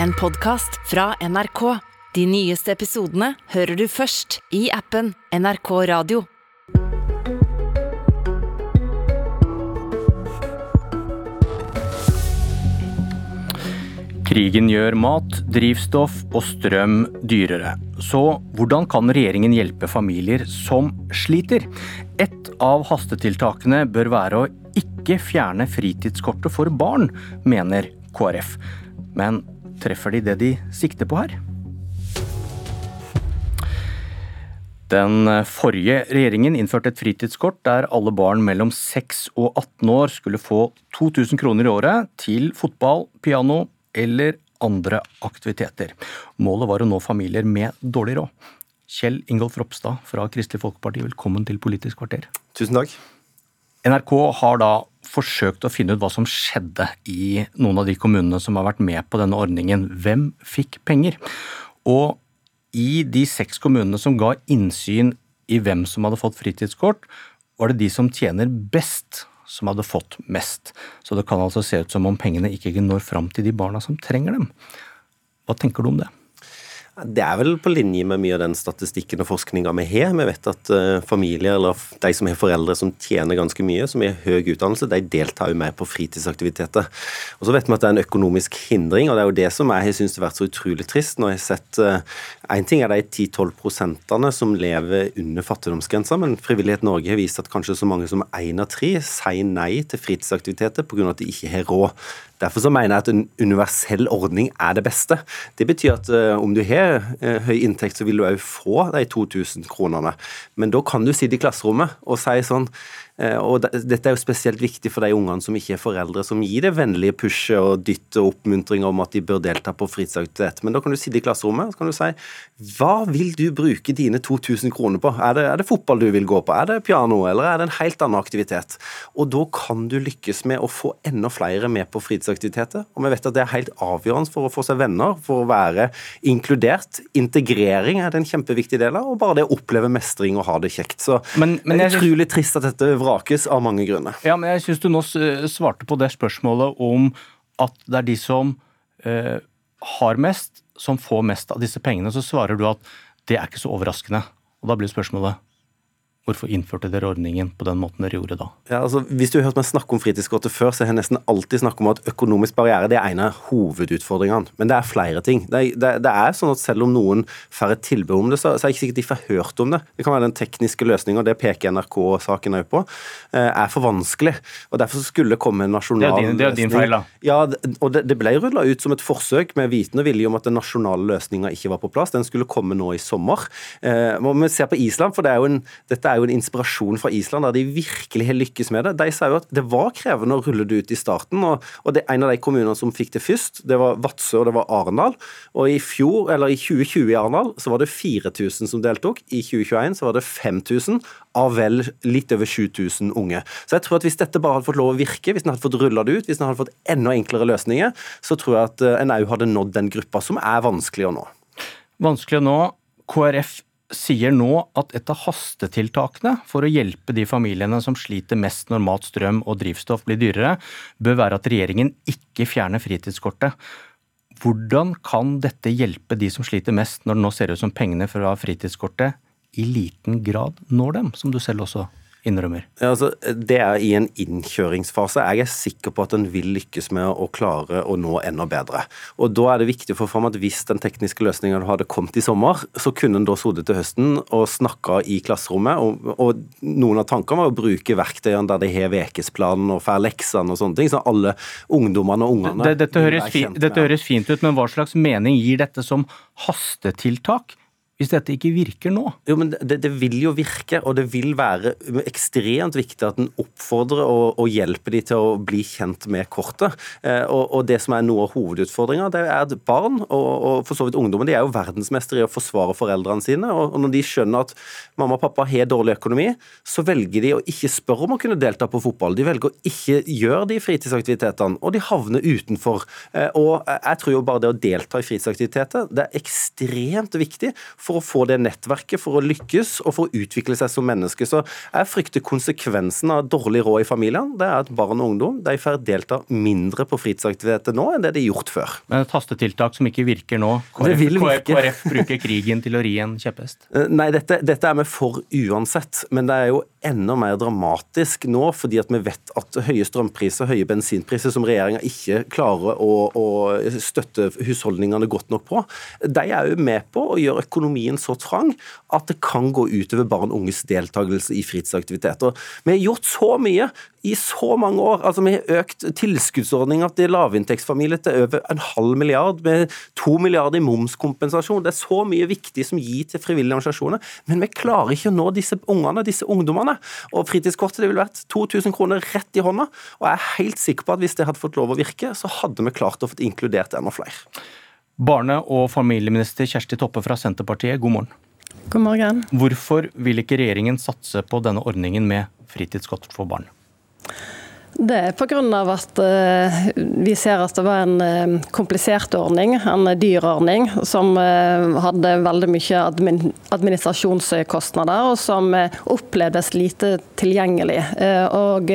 en podkast fra NRK. De nyeste episodene hører du først i appen NRK Radio. Krigen gjør mat, drivstoff og strøm dyrere. Så hvordan kan regjeringen hjelpe familier som sliter? Et av hastetiltakene bør være å ikke fjerne fritidskortet for barn, mener KrF. Men treffer de det de sikter på her? Den forrige regjeringen innførte et fritidskort der alle barn mellom 6 og 18 år skulle få 2000 kroner i året til fotball, piano eller andre aktiviteter. Målet var å nå familier med dårlig råd. Kjell Ingolf Ropstad fra Kristelig Folkeparti, velkommen til Politisk kvarter. Tusen takk. NRK har da forsøkt å finne ut hva som skjedde i noen av de kommunene som har vært med på denne ordningen. Hvem fikk penger? Og i de seks kommunene som ga innsyn i hvem som hadde fått fritidskort, var det de som tjener best som hadde fått mest. Så det kan altså se ut som om pengene ikke når fram til de barna som trenger dem. Hva tenker du om det? Det er vel på linje med mye av den statistikken og forskninga vi har. Vi vet at uh, familier eller de som har foreldre som tjener ganske mye, som har høy utdannelse, de deltar jo mer på fritidsaktiviteter. Og Så vet vi at det er en økonomisk hindring, og det er jo det som jeg syns har vært så utrolig trist. når jeg har sett Én En ting er de 10-12 prosentene som lever under fattigdomsgrensa, men Frivillighet Norge har vist at kanskje så mange som én av tre sier nei til fritidsaktiviteter pga. at de ikke har råd. Derfor så mener jeg at en universell ordning er det beste. Det betyr at uh, om du har uh, høy inntekt, så vil du òg få de 2000 kronene. Men da kan du sitte i klasserommet og si sånn og Dette er jo spesielt viktig for de ungene som ikke er foreldre, som gir det vennlige pushet og dytt og oppmuntring om at de bør delta på fritidsaktivitet. Men da kan du sitte i klasserommet og kan du si hva vil du bruke dine 2000 kroner på? Er det, er det fotball du vil gå på, er det piano, eller er det en helt annen aktivitet? Og da kan du lykkes med å få enda flere med på fritidsaktiviteter. Og vi vet at det er helt avgjørende for å få seg venner, for å være inkludert. Integrering er det en kjempeviktig del av, og bare det å oppleve mestring og ha det kjekt. Så men, men det er utrolig trist at dette vrakes av mange grunner. Ja, men jeg syns du nå svarte på det spørsmålet om at det er de som eh, har mest, som får mest av disse pengene. Så svarer du at det er ikke så overraskende. Og da blir spørsmålet Hvorfor innførte dere ordningen på den måten dere gjorde da? Ja, altså, hvis du har hørt meg snakke om fritidskortet før, så har jeg nesten alltid snakket om at økonomisk barriere det er en av hovedutfordringene. Men det er flere ting. Det er, det, det er sånn at selv om noen får et tilbud om det, så, så er det ikke sikkert de får hørt om det. Det kan være den tekniske løsninga, det peker NRK-saken òg på, eh, er for vanskelig. Og Derfor skulle det komme en nasjonal løsning. Det er din, feil, da. Ja, og det, det ble rulla ut som et forsøk med vitende og vilje om at den nasjonale løsninga ikke var på plass. Den skulle komme nå i sommer. Eh, vi se på Island, for det er jo en, dette er jo en inspirasjon fra Island, der de virkelig har lykkes med det. De sa jo at det var krevende å rulle det ut i starten, og, og det, en av de kommunene som fikk det først, det var Vadsø og det var Arendal. Og i fjor, eller i 2020 i Arendal, så var det 4000 som deltok. I 2021 så var det 5000 av vel litt over 7000 unge. Så jeg tror at hvis dette bare hadde fått lov å virke, hvis en hadde fått rulla det ut, hvis en hadde fått enda enklere løsninger, så tror jeg at eh, en òg hadde nådd den gruppa som er vanskelig å nå. Vanskelig å nå. KrF sier nå at et av hastetiltakene for å hjelpe de familiene som sliter mest når mat, strøm og drivstoff blir dyrere, bør være at regjeringen ikke fjerner fritidskortet. Hvordan kan dette hjelpe de som sliter mest, når det nå ser ut som pengene fra fritidskortet i liten grad når dem, som du selv også innrømmer? Ja, altså, det er i en innkjøringsfase. Jeg er sikker på at en vil lykkes med å klare å nå enda bedre. Og Da er det viktig å få fram at hvis den tekniske løsningen hadde kommet i sommer, så kunne en da sittet til høsten og snakka i klasserommet. Og, og, noen av tankene var å bruke verktøyene der de har ukesplanen og får leksene og sånne ting. Så alle ungdommene og ungene dette, høres fint, dette høres fint ut, men hva slags mening gir dette som hastetiltak? Hvis dette ikke virker nå? Jo, men det, det, vil jo virke, og det vil være ekstremt viktig at en oppfordrer og, og hjelper de til å bli kjent med kortet. Eh, og, og, det som er noe av hovedutfordringa, det er at barn, og, og for så vidt ungdommen, de er jo verdensmestere i å forsvare foreldrene sine. Og, når de skjønner at mamma og pappa har dårlig økonomi, så velger de å ikke spørre om å kunne delta på fotball. De velger å ikke gjøre de fritidsaktivitetene, og de havner utenfor. Eh, og jeg tror jo bare det å delta i fritidsaktiviteter, det er ekstremt viktig for for å få det nettverket, for å lykkes og for å utvikle seg som menneske. Så jeg frykter konsekvensen av dårlig råd i familiene. Det er at barn og ungdom de får delta mindre på fritidsaktiviteter nå enn det de har gjort før. Men et hastetiltak som ikke virker nå. KrF, KrF bruker krigen til å ri en kjepphest? Eh, nei, dette, dette, er vi for uansett. Men det er jo enda mer dramatisk nå, fordi at vi vet at høye strømpriser, høye bensinpriser, som regjeringa ikke klarer å, å, støtte husholdningene godt nok på, de er jo med på å gjøre økonomien så trang at det kan gå utover barn og unges deltakelse i fritidsaktiviteter. Vi har gjort så mye i så mange år. Altså, Vi har økt tilskuddsordninga til lavinntektsfamilier til over en halv milliard, med to milliarder i momskompensasjon. Det er så mye viktig som gir til frivillige organisasjoner, men vi klarer ikke å nå disse ungene, disse ungdommene. Og Fritidskortet det ville vært 2000 kroner rett i hånda, og jeg er helt sikker på at hvis det hadde fått lov å virke, så hadde vi klart å få inkludert enda flere. Barne- og familieminister Kjersti Toppe fra Senterpartiet, god morgen. God morgen. Hvorfor vil ikke regjeringen satse på denne ordningen med fritidskort for barn? Det er pga. at uh, vi ser at det var en uh, komplisert ordning, en dyr ordning, som uh, hadde veldig mye administrasjonskostnader, og som opplevdes lite tilgjengelig. og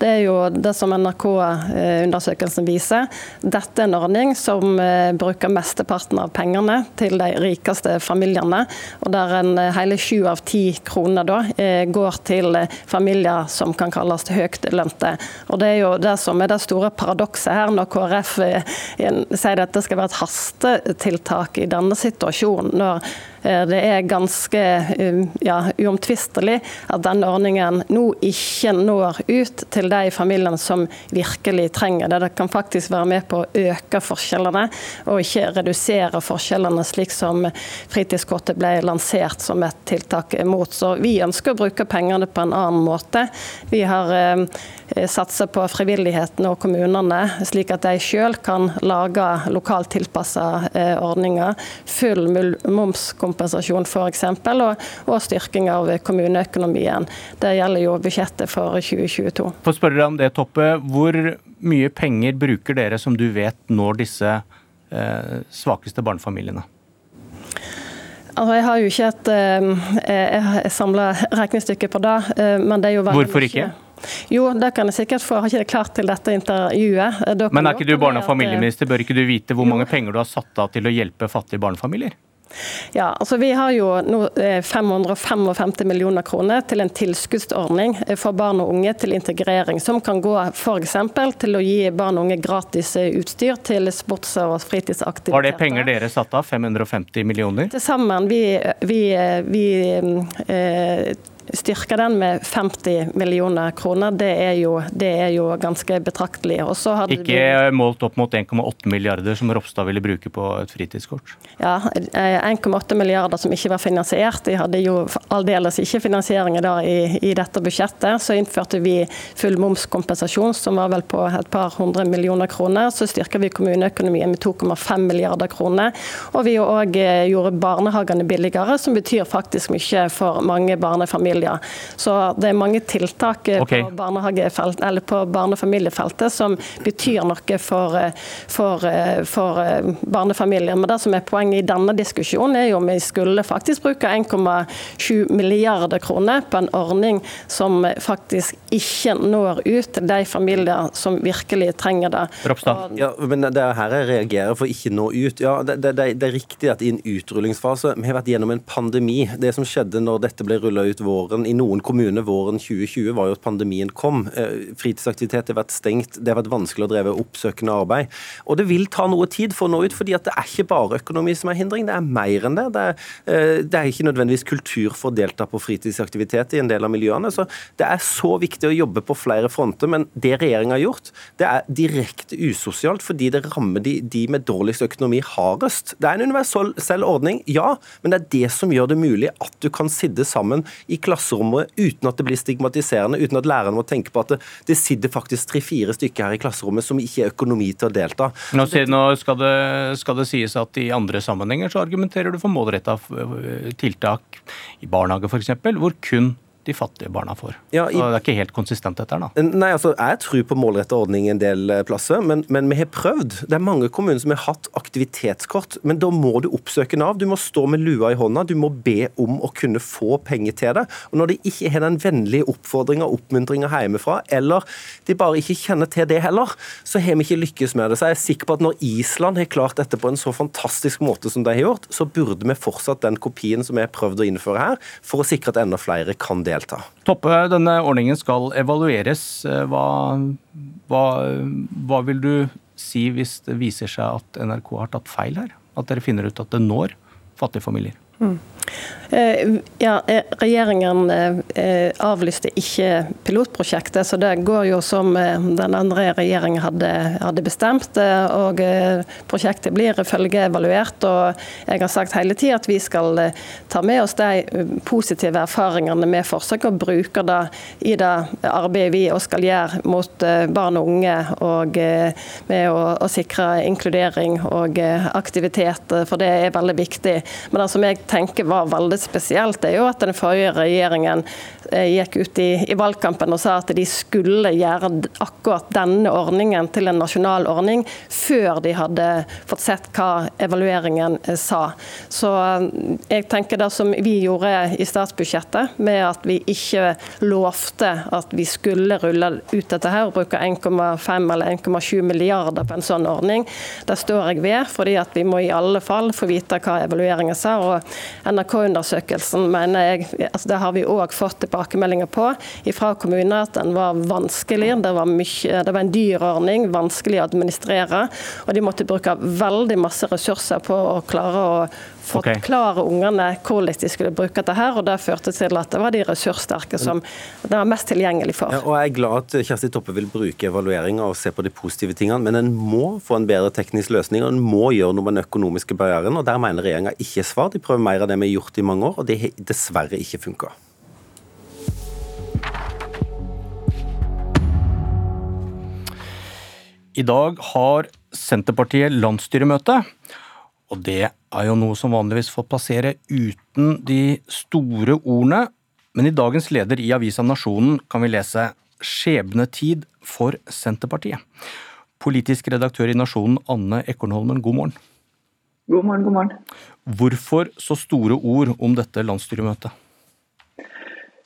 det er jo det som NRK-undersøkelsen viser. Dette er en ordning som eh, bruker mesteparten av pengene til de rikeste familiene. Og der en eh, hele sju av ti kroner da eh, går til familier som kan kalles høytlønte. Og det er jo det som er det store paradokset her, når KrF sier at det skal være et hastetiltak i denne situasjonen. når Eh, det er ganske um, ja, uomtvistelig at denne ordningen nå ikke når ut til de familiene som virkelig trenger det. Det kan faktisk være med på å øke forskjellene, og ikke redusere forskjellene, slik som fritidskortet ble lansert som et tiltak mot. Så vi ønsker å bruke pengene på en annen måte. Vi har um, satsa på frivilligheten og kommunene, slik at de sjøl kan lage lokalt tilpassa uh, ordninger. Full momskompensasjon f.eks., og, og styrking av kommuneøkonomien. Det gjelder jo budsjettet for 2022. For å spørre deg om det, Toppe. Hvor mye penger bruker dere som du vet når disse eh, svakeste barnefamiliene? Altså, jeg har jo ikke et eh, samla regnestykke på det. Eh, men det er jo veldig Hvorfor ikke? Jo, det kan jeg sikkert få. Jeg har ikke det klart til dette intervjuet. Men er ikke du barne- og familieminister, bør ikke du vite hvor mange penger du har satt av til å hjelpe fattige barnefamilier? Ja, altså Vi har jo nå 555 eh, millioner kroner til en tilskuddsordning eh, for barn og unge til integrering, som kan gå f.eks. til å gi barn og unge gratis eh, utstyr til sports- og fritidsaktiviteter. Var det penger dere satte av? 550 millioner? Til sammen. Vi, vi, vi eh, styrke den med 50 millioner kroner, det er jo, det er jo ganske betraktelig. Ikke vi... målt opp mot 1,8 milliarder som Ropstad ville bruke på et fritidskort? Ja, 1,8 eh, milliarder som ikke var finansiert. De hadde jo aldeles ikke finansiering i, i, dette budsjettet. Så innførte vi full momskompensasjon, som var vel på et par hundre millioner kroner. Så styrker vi kommuneøkonomien med 2,5 milliarder kroner. Og vi òg eh, gjorde barnehagene billigere, som betyr faktisk mye for mange barnefamilier familier. Så det er mange tiltak eh, okay. på, på barnefamiliefeltet som betyr noe for, eh, for, eh, for, barnefamilier. Men det som er poenget i denne diskusjonen, er jo om vi skulle faktisk bruke 1,7 milliarder kroner på en ordning som faktisk ikke når ut til de familier som virkelig trenger det. Ropstad. Ja, men det er her jeg reagerer for ikke nå ut. Ja, det, det, det, er riktig at i en utrullingsfase Vi har vært gjennom en pandemi. Det som skjedde når dette ble rulla ut våren våren i noen kommuner våren 2020 var jo at pandemien kom. Eh, fritidsaktivitet har vært stengt, det har vært vanskelig å dreve oppsøkende arbeid. Og det vil ta noe tid for å nå ut, fordi at det er ikke bare økonomi som er hindring, det er mer enn det. Det er, eh, det er ikke nødvendigvis kultur for å delta på fritidsaktivitet i en del av miljøene. Så det er så viktig å jobbe på flere fronter, men det regjeringa har gjort, det er direkte usosialt fordi det rammer de, de med dårligst økonomi hardest. Det er en universell ordning, ja, men det er det som gjør det mulig at du kan sitte sammen i klasse klasserommet uten at det blir stigmatiserende, uten at læreren må tenke på at det, det sitter faktisk tre-fire stykker her i klasserommet som ikke er økonomi til å delta. Nå, nå skal, det, skal, det, sies at i andre sammenhenger så argumenterer du for målretta tiltak i barnehage f.eks., hvor kun de fattige barna får. Ja, i... Det er ikke helt konsistent dette her, da. Nei, altså, Jeg tror på målretta ordning en del eh, plasser, men, men, vi har prøvd. Det er mange kommuner som har hatt aktivitetskort, men da må du oppsøke Nav. Du må stå med lua i hånda, du må be om å kunne få penger til det. Og Når de ikke har den vennlige oppfordringa og oppmuntringa hjemmefra, eller de bare ikke kjenner til det heller, så har vi ikke lykkes med det. Så jeg er sikker på at når Island har klart dette på en så fantastisk måte som de har gjort, så burde vi fortsatt den kopien som vi har prøvd å innføre her, for å sikre at enda flere kan delta delta. Toppe, denne ordningen skal evalueres. Eh, hva, hva, hva vil du si hvis det viser seg at NRK har tatt feil her? At dere finner ut at det når fattige familier? Eh, ja, eh, Regjeringen eh, avlyste ikke pilotprosjektet, så det går jo som den andre regjeringen hadde, hadde bestemt. og Prosjektet blir følgeevaluert. og Jeg har sagt hele tida at vi skal ta med oss de positive erfaringene med forsøket, og bruke det i det arbeidet vi skal gjøre mot barn og unge, og med å, å sikre inkludering og aktivitet, for det er veldig viktig. Men det som jeg tenker var veldig spesielt, er jo at den forrige regjeringen eh, gikk ut i, i, valgkampen og sa at de skulle gjøre akkurat denne ordningen til en nasjonal ordning, før de hadde fått sett hva evalueringen eh, sa. Så eh, jeg tenker det som vi gjorde i statsbudsjettet, med at vi ikke lovte at vi skulle rulle ut dette her og bruke 1,5 eller 1,7 milliarder på en sånn ordning, det står jeg ved. fordi at vi må i alle fall få vite hva evalueringen sa. og NRK-undersøkelsen mener jeg, altså det har vi òg fått tilbakemeldinger på fra kommuner at den var vanskelig. Det var, mye, det var en dyr ordning, vanskelig å administrere. Og de måtte bruke veldig masse ressurser på å klare å forklare okay. ungene hvordan de skulle bruke dette her, og det førte til at det var de ressurssterke som det var mest tilgjengelig for. Ja, og Jeg er glad at Kjersti Toppe vil bruke evalueringa og se på de positive tingene, men en må få en bedre teknisk løsning, og en må gjøre noe med den økonomiske barrieren. og Der mener regjeringa ikke svar. De prøver mer av det vi har gjort i mange år, og det har dessverre ikke funka. I dag har Senterpartiet landsstyremøte. Og det er jo noe som vanligvis får passere uten de store ordene. Men i dagens leder i avisa Nasjonen kan vi lese 'Skjebnetid for Senterpartiet'. Politisk redaktør i Nasjonen, Anne Ekornholmen, god morgen. God morgen, god morgen. Hvorfor så store ord om dette landsstyremøtet?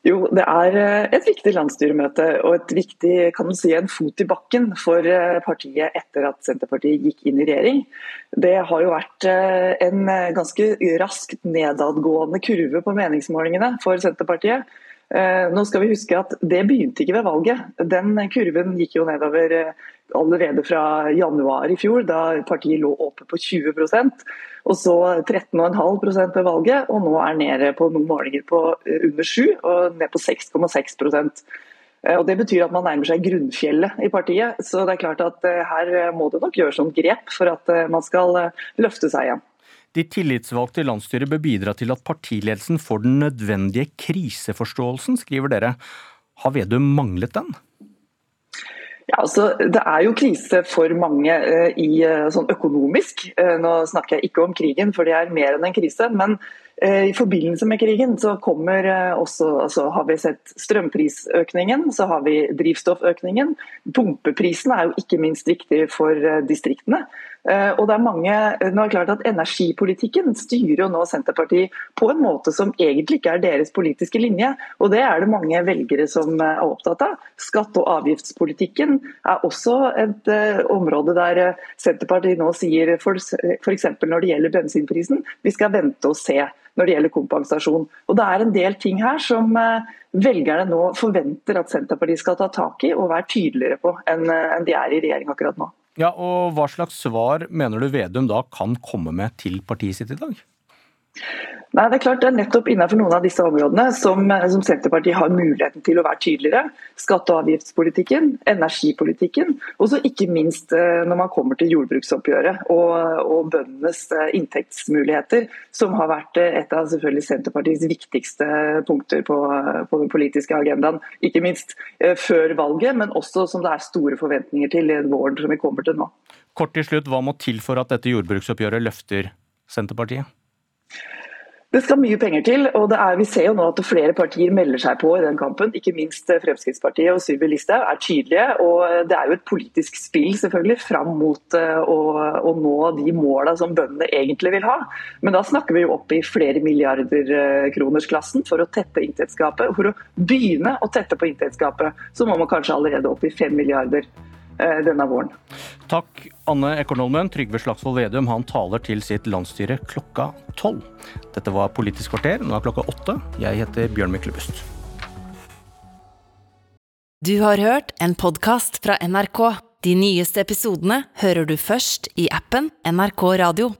Jo, det er eh, et viktig landsstyremøte og et viktig, kan man si, en fot i bakken for eh, partiet etter at Senterpartiet gikk inn i regjering. Det har jo vært eh, en ganske raskt nedadgående kurve på meningsmålingene for Senterpartiet. Nå skal vi huske at Det begynte ikke ved valget. Den kurven gikk jo nedover allerede fra januar i fjor, da partiet lå oppe på 20% og så 13,5 ved valget, og nå er nede på noen målinger på eh, under 7 og ned på 6,6 eh, og Det betyr at man nærmer seg grunnfjellet i partiet. Så det er klart at eh, her må det nok gjøres noen grep for at man skal løfte seg igjen. De tillitsvalgte i landsstyret bør bidra til at partiledelsen får den nødvendige kriseforståelsen, skriver dere. Har Vedum manglet den? Ja, altså, Det er jo krise for mange uh, i, uh, sånn økonomisk. Uh, nå snakker jeg ikke om krigen, for det er mer enn en krise. Men i forbindelse med krigen så kommer også, altså, har vi sett strømprisøkningen, så har vi drivstofføkningen. Pumpeprisen er jo ikke minst viktig for distriktene. Eh, og det er mange, nå er det klart at Energipolitikken styrer jo nå Senterpartiet på en måte som egentlig ikke er deres politiske linje. og Det er det mange velgere som er opptatt av. Skatte- og avgiftspolitikken er også et område der eh, Senterpartiet nå sier f.eks. når det gjelder bensinprisen, vi skal vente og se når det gjelder kompensasjon. Og Det er en del ting her som uh, velgerne nå forventer at Senterpartiet skal ta tak i og være tydeligere på enn uh, de er i regjering akkurat nå. Ja, og Hva slags svar mener du Vedum da kan komme med til partiet sitt i dag? Nei, Det er klart det er nettopp innenfor noen av disse områdene som, som, Senterpartiet har muligheten til å være tydeligere. Skatte- og avgiftspolitikken, energipolitikken, og så ikke minst eh, når man kommer til jordbruksoppgjøret og, og bøndenes eh, inntektsmuligheter, som har vært eh, et av selvfølgelig Senterpartiets viktigste punkter på, på den politiske agendaen. Ikke minst før valget, men også som det er store forventninger til våren som vi kommer til nå. Kort til slutt, Hva må til for at dette jordbruksoppgjøret løfter Senterpartiet? Det skal mye penger til, og er, vi ser jo nå at flere partier melder seg på i den kampen. Ikke minst eh, Fremskrittspartiet og Sylvi Listhaug er tydelige. og eh, Det er jo et politisk spill selvfølgelig fram mot eh, å, å nå de måla som bøndene egentlig vil ha. Men da snakker vi jo opp i flere milliarder kronersklassen for å tette inntektsgapet. For å begynne å tette på inntektsgapet, så må man kanskje allerede opp i fem milliarder denne våren. Takk, Anne Ekornholmen. Trygve Slagsvold Vedum han taler til sitt landsstyre klokka tolv. Dette var Politisk kvarter. Nå er klokka åtte. Jeg heter Bjørn Myklebust. Du har hørt en podkast fra NRK. De nyeste episodene hører du først i appen NRK Radio.